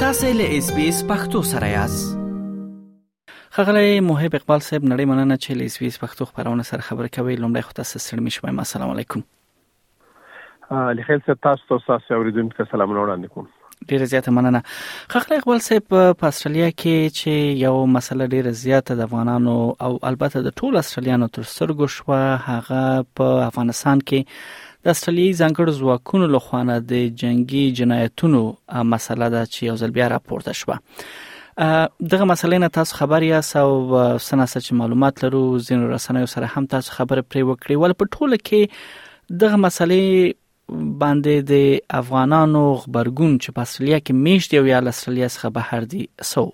تاسو له اس بي اس پختو سره یاست خغلی محب اقبال صاحب نړۍ مننه چې له اس بي اس پختو خبرونه سره خبرې کوي لومړی خو تاسو سره مې شوم السلام علیکم لخیل صاحب تاسو ته تاسو اوریدونکو ته سلامونه وړاندې کوم ډیره زیاته مننه خخله اقبال صاحب په استرالیا کې چې یو مسله ډیره زیاته د افغانانو او البته د ټول استرالیانو تر سترګو شو هغه په افغانستان کې د استرالیي ځنګړو ځواکونو لخوا نه د جنگي جنایتونو مسله ده چې یو ځل بیا راپورته شوه دغه مسلې نه تاسو خبر یاست او سناسه چې معلومات لرو زین رسنیو سره هم تاسو خبره پرې وکړي ول په ټوله کې دغه مسلې باندې د افغانانو غبرګون چې په استرالیا کې میشت دی او یا له استرالیا څخه بهر دي سو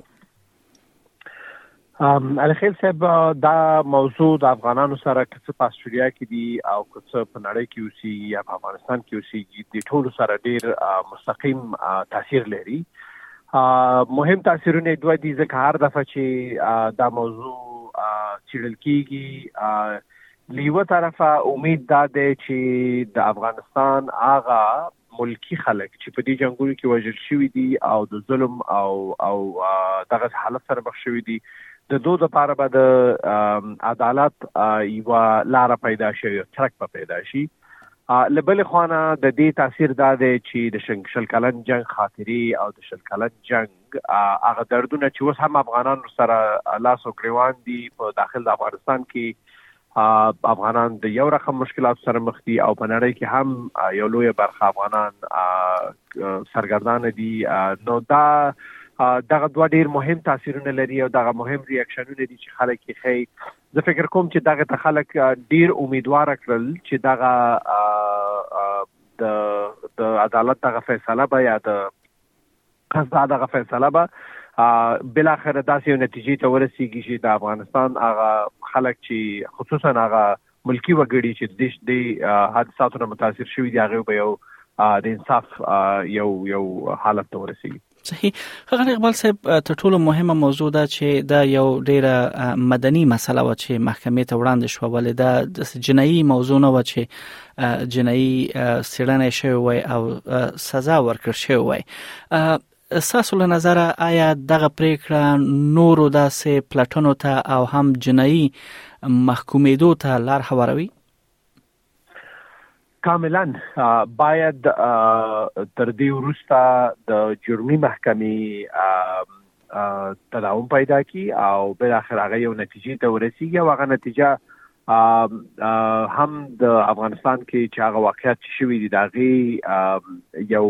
ام الخیل صاحب دا موضوع د افغانانو سره کڅ په استرالیا کې دي او کڅ په نړۍ کې اوسي یا په افغانستان کې اوسي د ټولو سره ډیر مستقیم تاثیر لري مهم تاثیرونه دوه دي ځکه هر دفعه چې دا موضوع چیرل کیږي له یوه طرفه امید دا دی چې د افغانستان هغه ملکی خلک چې په دې جنگونو کې وژل شوي دي او د ظلم او او دغه حالت سره مخ شوي دي د دوه لپاره به د عدالت یو لار پیدا شي او ترک به پیدا شي لبل خوانه د دې تاثیر دا دی چې د شل کلن جنگ خاطري او د شل کلن جنگ هغه دردونه چې اوس هم افغانان ورسره لاس او ګریوان دي په داخل د افغانستان کې افغانان د یو رقم مشکلات سره مخ دي او په نړۍ کې هم یو لوی برخه افغانان سرګردان دي نو دا دغه دوه ډیر مهم تاثیرونه لري او دغه مهم ریاکشنونه دي چې خلک یې خي زه فکر کوم چې دغه ته خلک ډیر امیدوار کړل چې دغه د د عدالت دغه فیصله به یا د که دا دغه فیصله به بالاخره داسې یو نتیجې ته ورسیږي چې د افغانستان هغه خلک چې خصوصا هغه ملکی وګړي چې د دې حادثاتو نه متاثر شوي دي هغه به یو د انصاف یو یو حالت ته ورسیږي صحیح خغل اقبال صاحب تر ټولو مهمه موضوع ده چې دا یو ډیره مدني مسله و چې محکمې ته وړاندې شو ولې دا د جنایي موضوع نه و چې جنایي سړنه شوی وای او سزا ورکړ شوی وای ساسو له نظر آیا دغه پریکړه نورو داسې پلټنو ته او هم جنایي محکومېدو ته لار هواروي کاملا باید تر دې وروسته د جرمي محکمې تداوم پیدا کی او بل اخر هغه یو نتیجې ته ورسیږي او هغه نتیجه هم د افغانستان کې چې هغه واقعیت چې شوي دي د هغې یو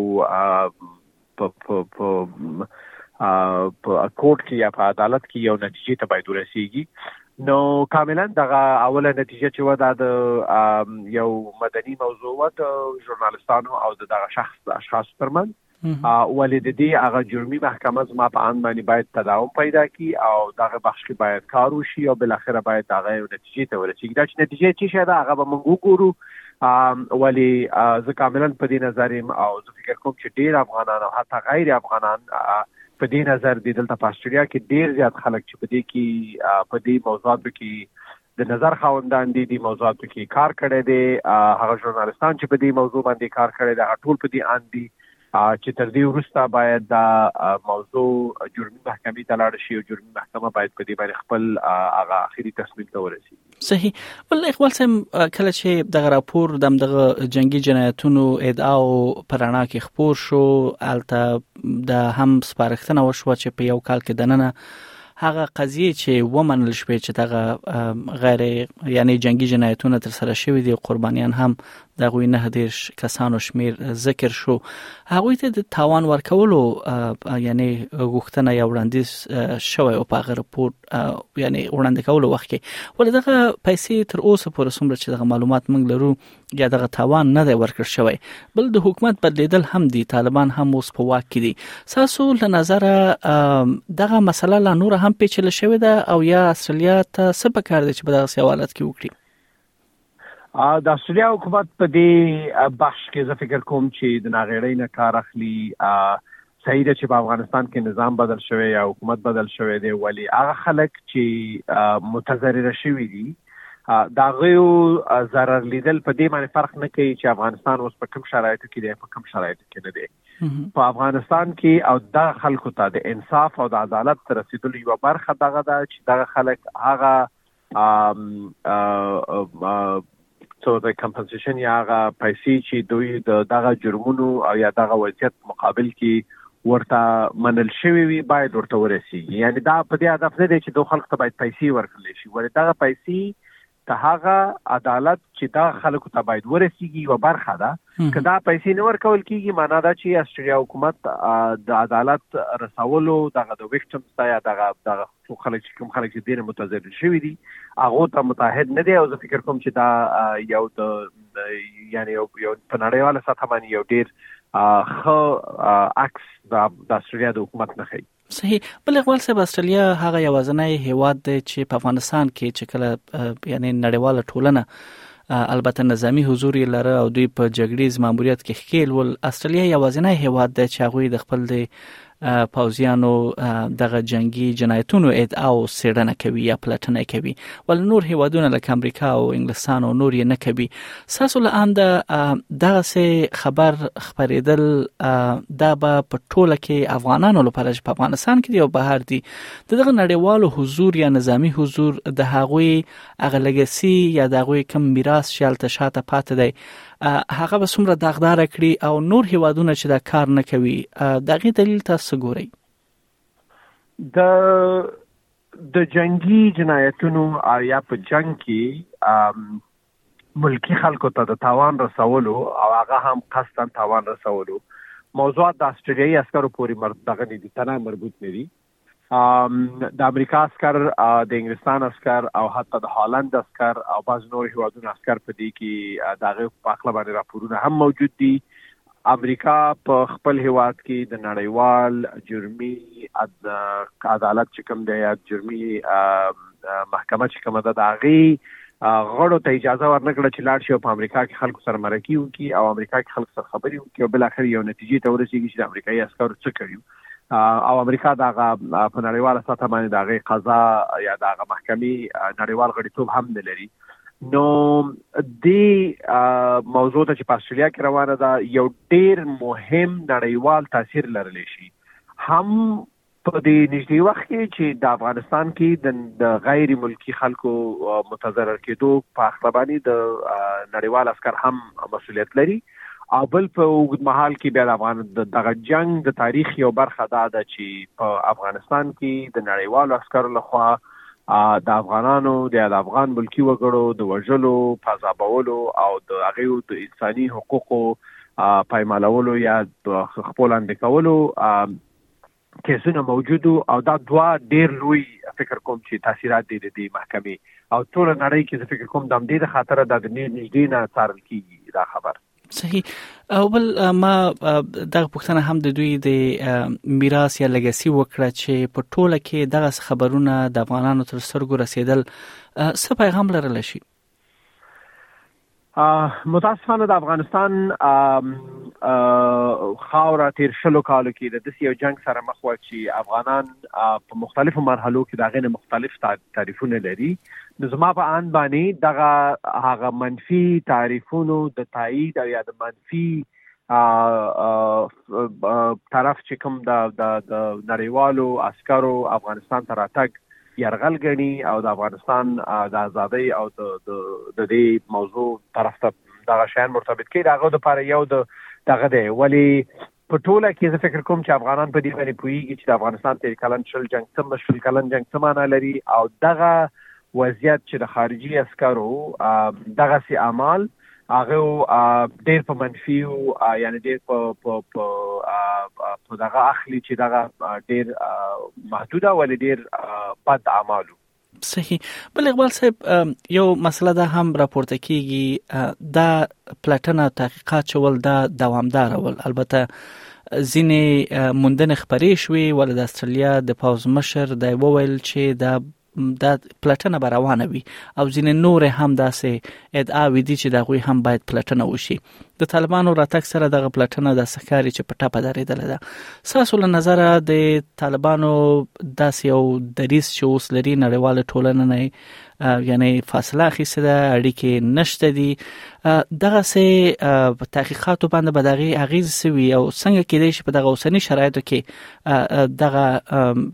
په په په په کورټ کې یا په عدالت کې یو نتیجې ته باید ورسیږي نو کاملا دغه اوله نتیجه چې ودا د یو مدني موضوع و د ژورنالستانو او دغه شخص اشخاص ترمن ولې د دې هغه جرمي محکمه زما په اند باندې باید تداوم پیدا کی او دغه بخش کې باید کار وشي او بل اخر باید هغه یو نتیجې ته ورسیږي دا چې نتیجې چې شاید هغه به موږ وګورو ولی زه کاملا په دې نظر يم او زه فکر کوم چې ډیر افغانان او حتی غیر افغانان په دې نظر دي دلته په استرالیا کې ډیر زیات خلک چې په دې کې په دې موضوعاتو کې د نظر خاوندان دي دي موضوعاتو کې کار کړی دی هغه ژورنالستان چې په دې موضوع باندې کار کړی دی هغه ټول په دې اند دي چې تر دې وروسته باید دا موضوع جرمي محکمې ته لاړ شي او جرمي محکمه باید په دې باندې خپل هغه اخیری تصمیم ته ورسي صحیح بل اقبال سم کله چې دغه راپور د دغه جنگي جنایتونو ادعا او پرانا کې خپور شو الته د هم سپارښتنه وشو چې په یو کال کې دننه هغه قضیه چې ومنل شوې چې دغه غیر یعنی جنگي جنایتونه تر سره شوې دي قربانیان هم د غوی نه دیش کسانو شمیر ذکر شو هغه ته د تاوان ورکولو یعنی غوښتنه یا وړاندیز شوی او په غیر رپورت یعنی وړاندې کولو وخت کې ولې دغه پیسې تر اوسه پورې سمره چې دغه معلومات موږ لرو یا دغه تاوان نه دی ورکړ شوی بل د حکومت بدلیدل هم دی طالبان هم اوس په واک کې دي ساسو له نظر دغه مسله لا نور هم پیچل شوې ده او یا استرالیا ته څه په کار دي چې په دغه سوالات کې وکړي د استرالیا حکومت په دې بخش کې زه فکر کوم چې د ناغېړۍ نه کار اخلي صحیح ده چې په افغانستان کې نظام بدل شوی یا حکومت بدل شوی دی ولی هغه خلک چې متضرر شوی دي دا غيو zarar لیدل په دې باندې فرق نه کوي چې افغانستان اوس په کوم شرایطو کې دی په کوم شرایطو کې نه دی په افغانستان کې او دا خلکو ته د انصاف او د عدالت تر رسیدلو یو برخه دغه ده چې دغه خلک هغه څه د کمپنسیشن یا هغه پیسې چې دوی د دغه جرمونو او یا دغه وضعیت مقابل کې ورته منل شوی وي باید ورته ورسیږي یعنی دا په دې هدف نه دی چې دوه خلک ته باید پیسې ورکړل شي ولې دغه پیسې ته هغه عدالت چې دا خلکو ته باید ورسیږي یو برخه ده که دا پیسې نه ورکول کیږي معنا دا چې استرالیا حکومت د عدالت رسولو دغه د ویکټمز ته یا دغه دغه څو خلک چې کوم خلک چې ډېر متضرر شوي دي هغه ته متحد نه دی او زه فکر کوم چې دا یو د یعنی یو یو په نړیواله سطح باندې یو ډېر خو عکس د استرالیا د حکومت نه خي صحیح بل اقبال صاحب استرالیا هغه یوازنی هیواد دی چې په افغانستان کې چې کله یعنی نړیواله ټولنه البته نظامی حضور یې لره او دوی په جګړې زماموریت کې ښکیل ول استرالیا یوازینی هیواد دی چې هغه د خپل د پوځیانو دغه جنگي جنایتونو ادعا او سیړنه کوي یا پلټنه کوي ول نور هیوادونه لکه امریکا او انګلستان او نور یې نه کوي ساسو له اند دغه سه خبر خبرېدل دا به په ټوله کې افغانانو لپاره چې په افغانستان کې دی او بهر دی دغه نړیوالو حضور یا نظامی حضور د هغوی اغلګسی یا د هغوی کم میراث شالته شاته پاتې دی هغه به څومره داغدار کړي او نور هیوادونه چې دا کار نه کوي دغه دلیل تاسو ګورئ د د جنگي جنایتونو او یا په جنگ کې ملکی خلکو ته د تاوان رسولو او هغه هم قصدن تاوان رسولو موضوعات د استرالیي عسکرو پورې مرتبغني دي تنه مربوط نه دي د امریکا عسکر، د انګلستان عسکر او حتی د هالند عسکر او بعضې نورو هېوادونو عسکر په دې کې د هغه په هکله باندې راپورونه هم موجود دي. امریکا په خپل هېواد کې د نړیوال جرمي عدالت چې کوم دی یا جرمي محکمه چې کومه ده د هغې غړو ته اجازه ورنکړه چې لاړ شي او په امریکا کې خلکو سره مرکې وکړي او امریکا کې خلکو سره خبرې وکړي او بالاخره یو نتیجې ته ورسېږي چې د امریکایي عسکرو څه کړي او امریکا دا غا په نړیواله سطح باندې دا غي قضا یا دا غا محکمي نړیوال غړیتوب هم نه لري نو د موضوع ته چې په استرالیا کې روانه ده یو ډیر مهم نړیوال تاثیر لرلی شي هم په دې نږدې وخت کې چې د افغانستان کې د غیر ملکی خلکو متضرر کېدو په اړه باندې د نړیوال اسکر هم مسولیت لري او بل په اوږد مهال کې بیا د افغان دغه جنگ د تاریخ یو برخه دا ده چې په افغانستان کې د نړیوالو عسکرو لخوا د افغانانو د افغان ملکی وګړو د وژلو پازابولو او د هغه د انساني حقوقو پایمالولو یا خپل اندې کولو کیسونه موجود وو او دا دوه ډیر لوی فکر کوم چې تاثیرات دي د دې محکمې او ټول نړۍ کې زه فکر کوم د همدې د خاطر د نږدې نه څارل کیږي دا خبر صحیح او بل ما دغه پښتنه هم د دوی د میراث یا لګسي وکړه چې په ټوله کې دغه خبرونه د افغانانو تر سرګو رسیدل څه پیغام لرل شي متاسفانه د افغانستان خاوره تیر شلو کالو کې د دسی یو جنگ سره مخ و چې افغانان په مختلفو مرحلو کې داغه نه مختلف تعریفونه لري نو زما په ان باندې دغه هغه منفي تعریفونو د تایید او یا د منفي طرف چې کوم د د نړیوالو عسکرو افغانستان ته راتګ يرغل غني او د افغانستان د ازادۍ او د د دې موضوع طرف ته دا شان مرتبط کړي هغه د پاره یو د دغه دی ولی په ټوله کې زه فکر کوم چې افغانان په دې باندې پوهیږي چې د افغانستان تیر کلن شل جنگ څه مشل کلن جنگ څه معنا لري او دغه وضعیت چې د خارجي عسکرو دغه سي اعمال هغه ډیر په منفي یعنی ډیر په په په په دغه اخلي چې دغه ډیر محدوده ولې ډیر بد اعمالو صحیح بل اقبال صاحب یو مسله ده هم راپورته کیږي دا پلټنه تحقیقات چول دا دوامدار ول البته ځینې موندنې خبرې شوې ول د استرالیا د پاوز مشر د وویل چې دا دا پلټنه به روانه وي او ځینې نور هم داسې ادعا ودی چې دا غوي هم باید پلټنه وشي د طالبانو راتګ سره دغه پلټنه د سکاري چې په ټاپه درېدل ده ساسو له نظر د طالبانو داسې او دریس چې اوس لري نړیواله ټولنه نه یعنی فاصله اخیسته ده اړیکې نشته دي دغه سه تحقیقاتو باندې بدغي اغیز سوي او څنګه کېدای شي په دغه اوسنی شرایطو کې دغه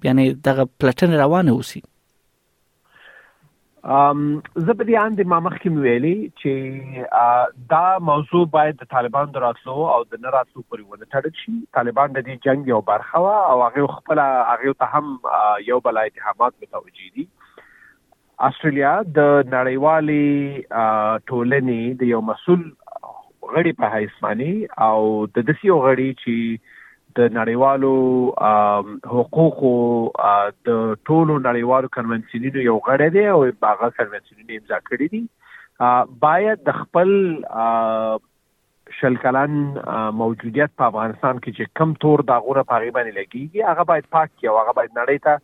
یعنی دغه پلټن روانه اوسي ام زه په دې اند ما مخکې ویلي چې دا موضوع باید د طالبان دراتلو او د نه راتلو پورې ونه تړل شي طالبان د دې جنگ یو برخه وا او هغه خپل هغه ته هم یو بل اتهامات متوجي دي اسټرالیا د نړیوالې ټولنې د یو مسول غړي په حیث باندې او د دسی یو غړي چې د نړیوالو حقوقو د ټولو نړیوالو کنوانسیونونو یو غړی دی او هغه کنوانسیونونه امضا کړی دي باید د خپل شل کلن موجودیت په افغانستان کې چې کم تور داغونه په هغه باندې لګيږي هغه باید پاک کی او هغه باید نړۍ ته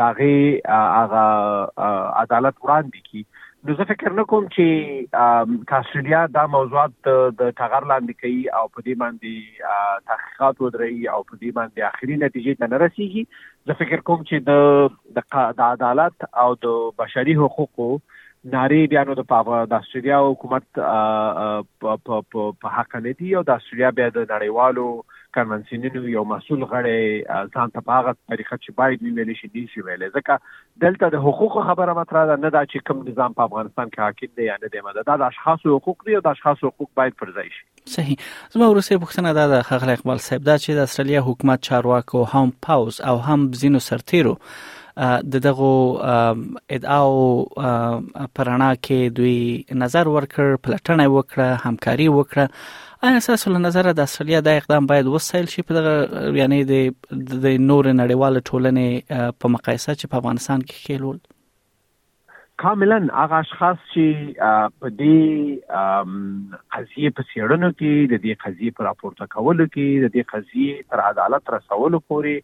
داغه هغه عدالت وړاندې کی نو زه فکر نه کوم چې کاسترالیا دا موضوعات د ټغر لاندې کوي او په دې باندې تحقیقات ودري او په دې باندې اخري نتیجې ته نه رسیږي زه فکر کوم چې د د عدالت او د بشري حقوقو نارې بیا نو د د استرالیا حکومت په حق نه دي او د استرالیا بیا د نړیوالو کنونسیونونو یو مسول غړی ځان ته په هغه طریقه چې باید ویل شي دي شي ویل ځکه دلته د حقوق خبره مطرح ده نه دا چې کوم نظام په افغانستان کې حاکم دی یا نه دی مده دا د اشخاص حقوق دی او د اشخاص حقوق باید پر ځای شي صحیح زما ورسې پوښتنه دا ده خغل اقبال صاحب دا چې د استرالیا حکومت چارواکو هم پاوز او هم زینو سرتیرو د دغه ادعاو پرانا کې دوی نظر ورکړ پلټنه وکړه همکاري وکړه آیا اساس له نظر د استرالیا د اقدام باید وسایل شي په دغه یعنی د نور نړیوال ټولنې په مقایسه چې په افغانستان کې خېلول کاملا هغه اشخاص چې په دې قضیه په سیړنو کې د دې قضیه پر راپورته کولو کې د دې قضیه تر عدالت رسولو پورې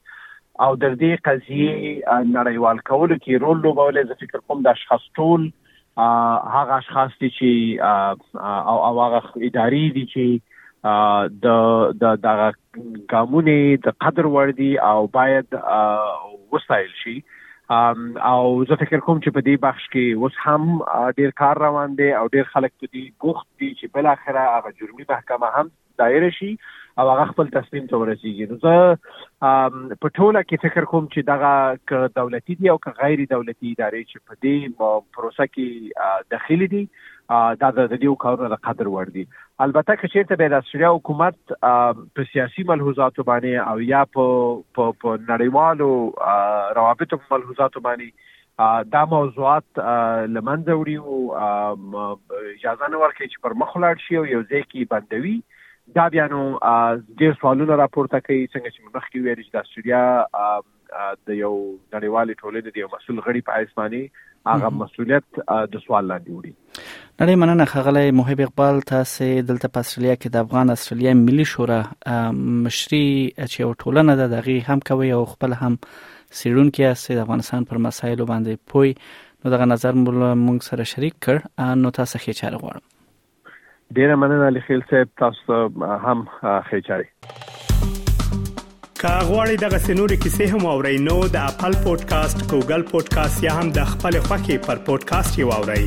او د دې قضیه نړیوال کولو کې رول لوبولې زه فکر کوم د اشخاص ټول هغه اشخاص دي چې او هغه ادارې دي چې د د دغه ګامونه د قدر وړ دي او باید وسایل شي او زه فکر کوم چې په دې بخش کې اوس هم ډیر کار روان دی او ډیر خلک په دې بوخت دي چې بل اخره هغه جرمي محکمه هم دایر شي او هغه خپل تصمیم ته ورسیږي نو زه په ټوله کې فکر کوم چې دغه ک دولتي دي او ک غیر دولتي ادارې چې په دې پروسه کې داخلي دي دا د دې کارونو د قدر وړ دي البته که چیرته به د استرالیا حکومت په سیاسي ملحوظاتو باندې او یا په په نړیوالو روابطو په ملحوظاتو باندې دا موضوعات لمنځه وړي او اجازه نه ورکړي چې پر مخ لاړ شي او یو ځای کې بندوي دا بیا نو ډیر سوالونه راپورته کوي څنګه چې مخکې ویل چې د استرالیا د یو نړیوالې ټولنې د یو مسول غړي په حیث باندې هغه مسولیت د سوال لاندې وړي نړۍ مننه خغلی محب اقبال تاسو دلته په استرالیا کې د افغان استرالیا ملي شورا مشري چې یو ټولنه ده دغه هم کوي او خپل هم سیرون کې است د افغانستان پر مسایلو باندې پوي نو دغه نظر مونږ سره شریک کړ نو تاسو ښه چاره غواړم ډیره مننه علي خیل صاحب تاسو ته هم ښه چاري که غواړئ دغه سنوري کیسې هم او رینو د خپل پودکاسټ ګوګل پودکاسټ یا هم د خپل خاكي پر پودکاسټ یو اورئ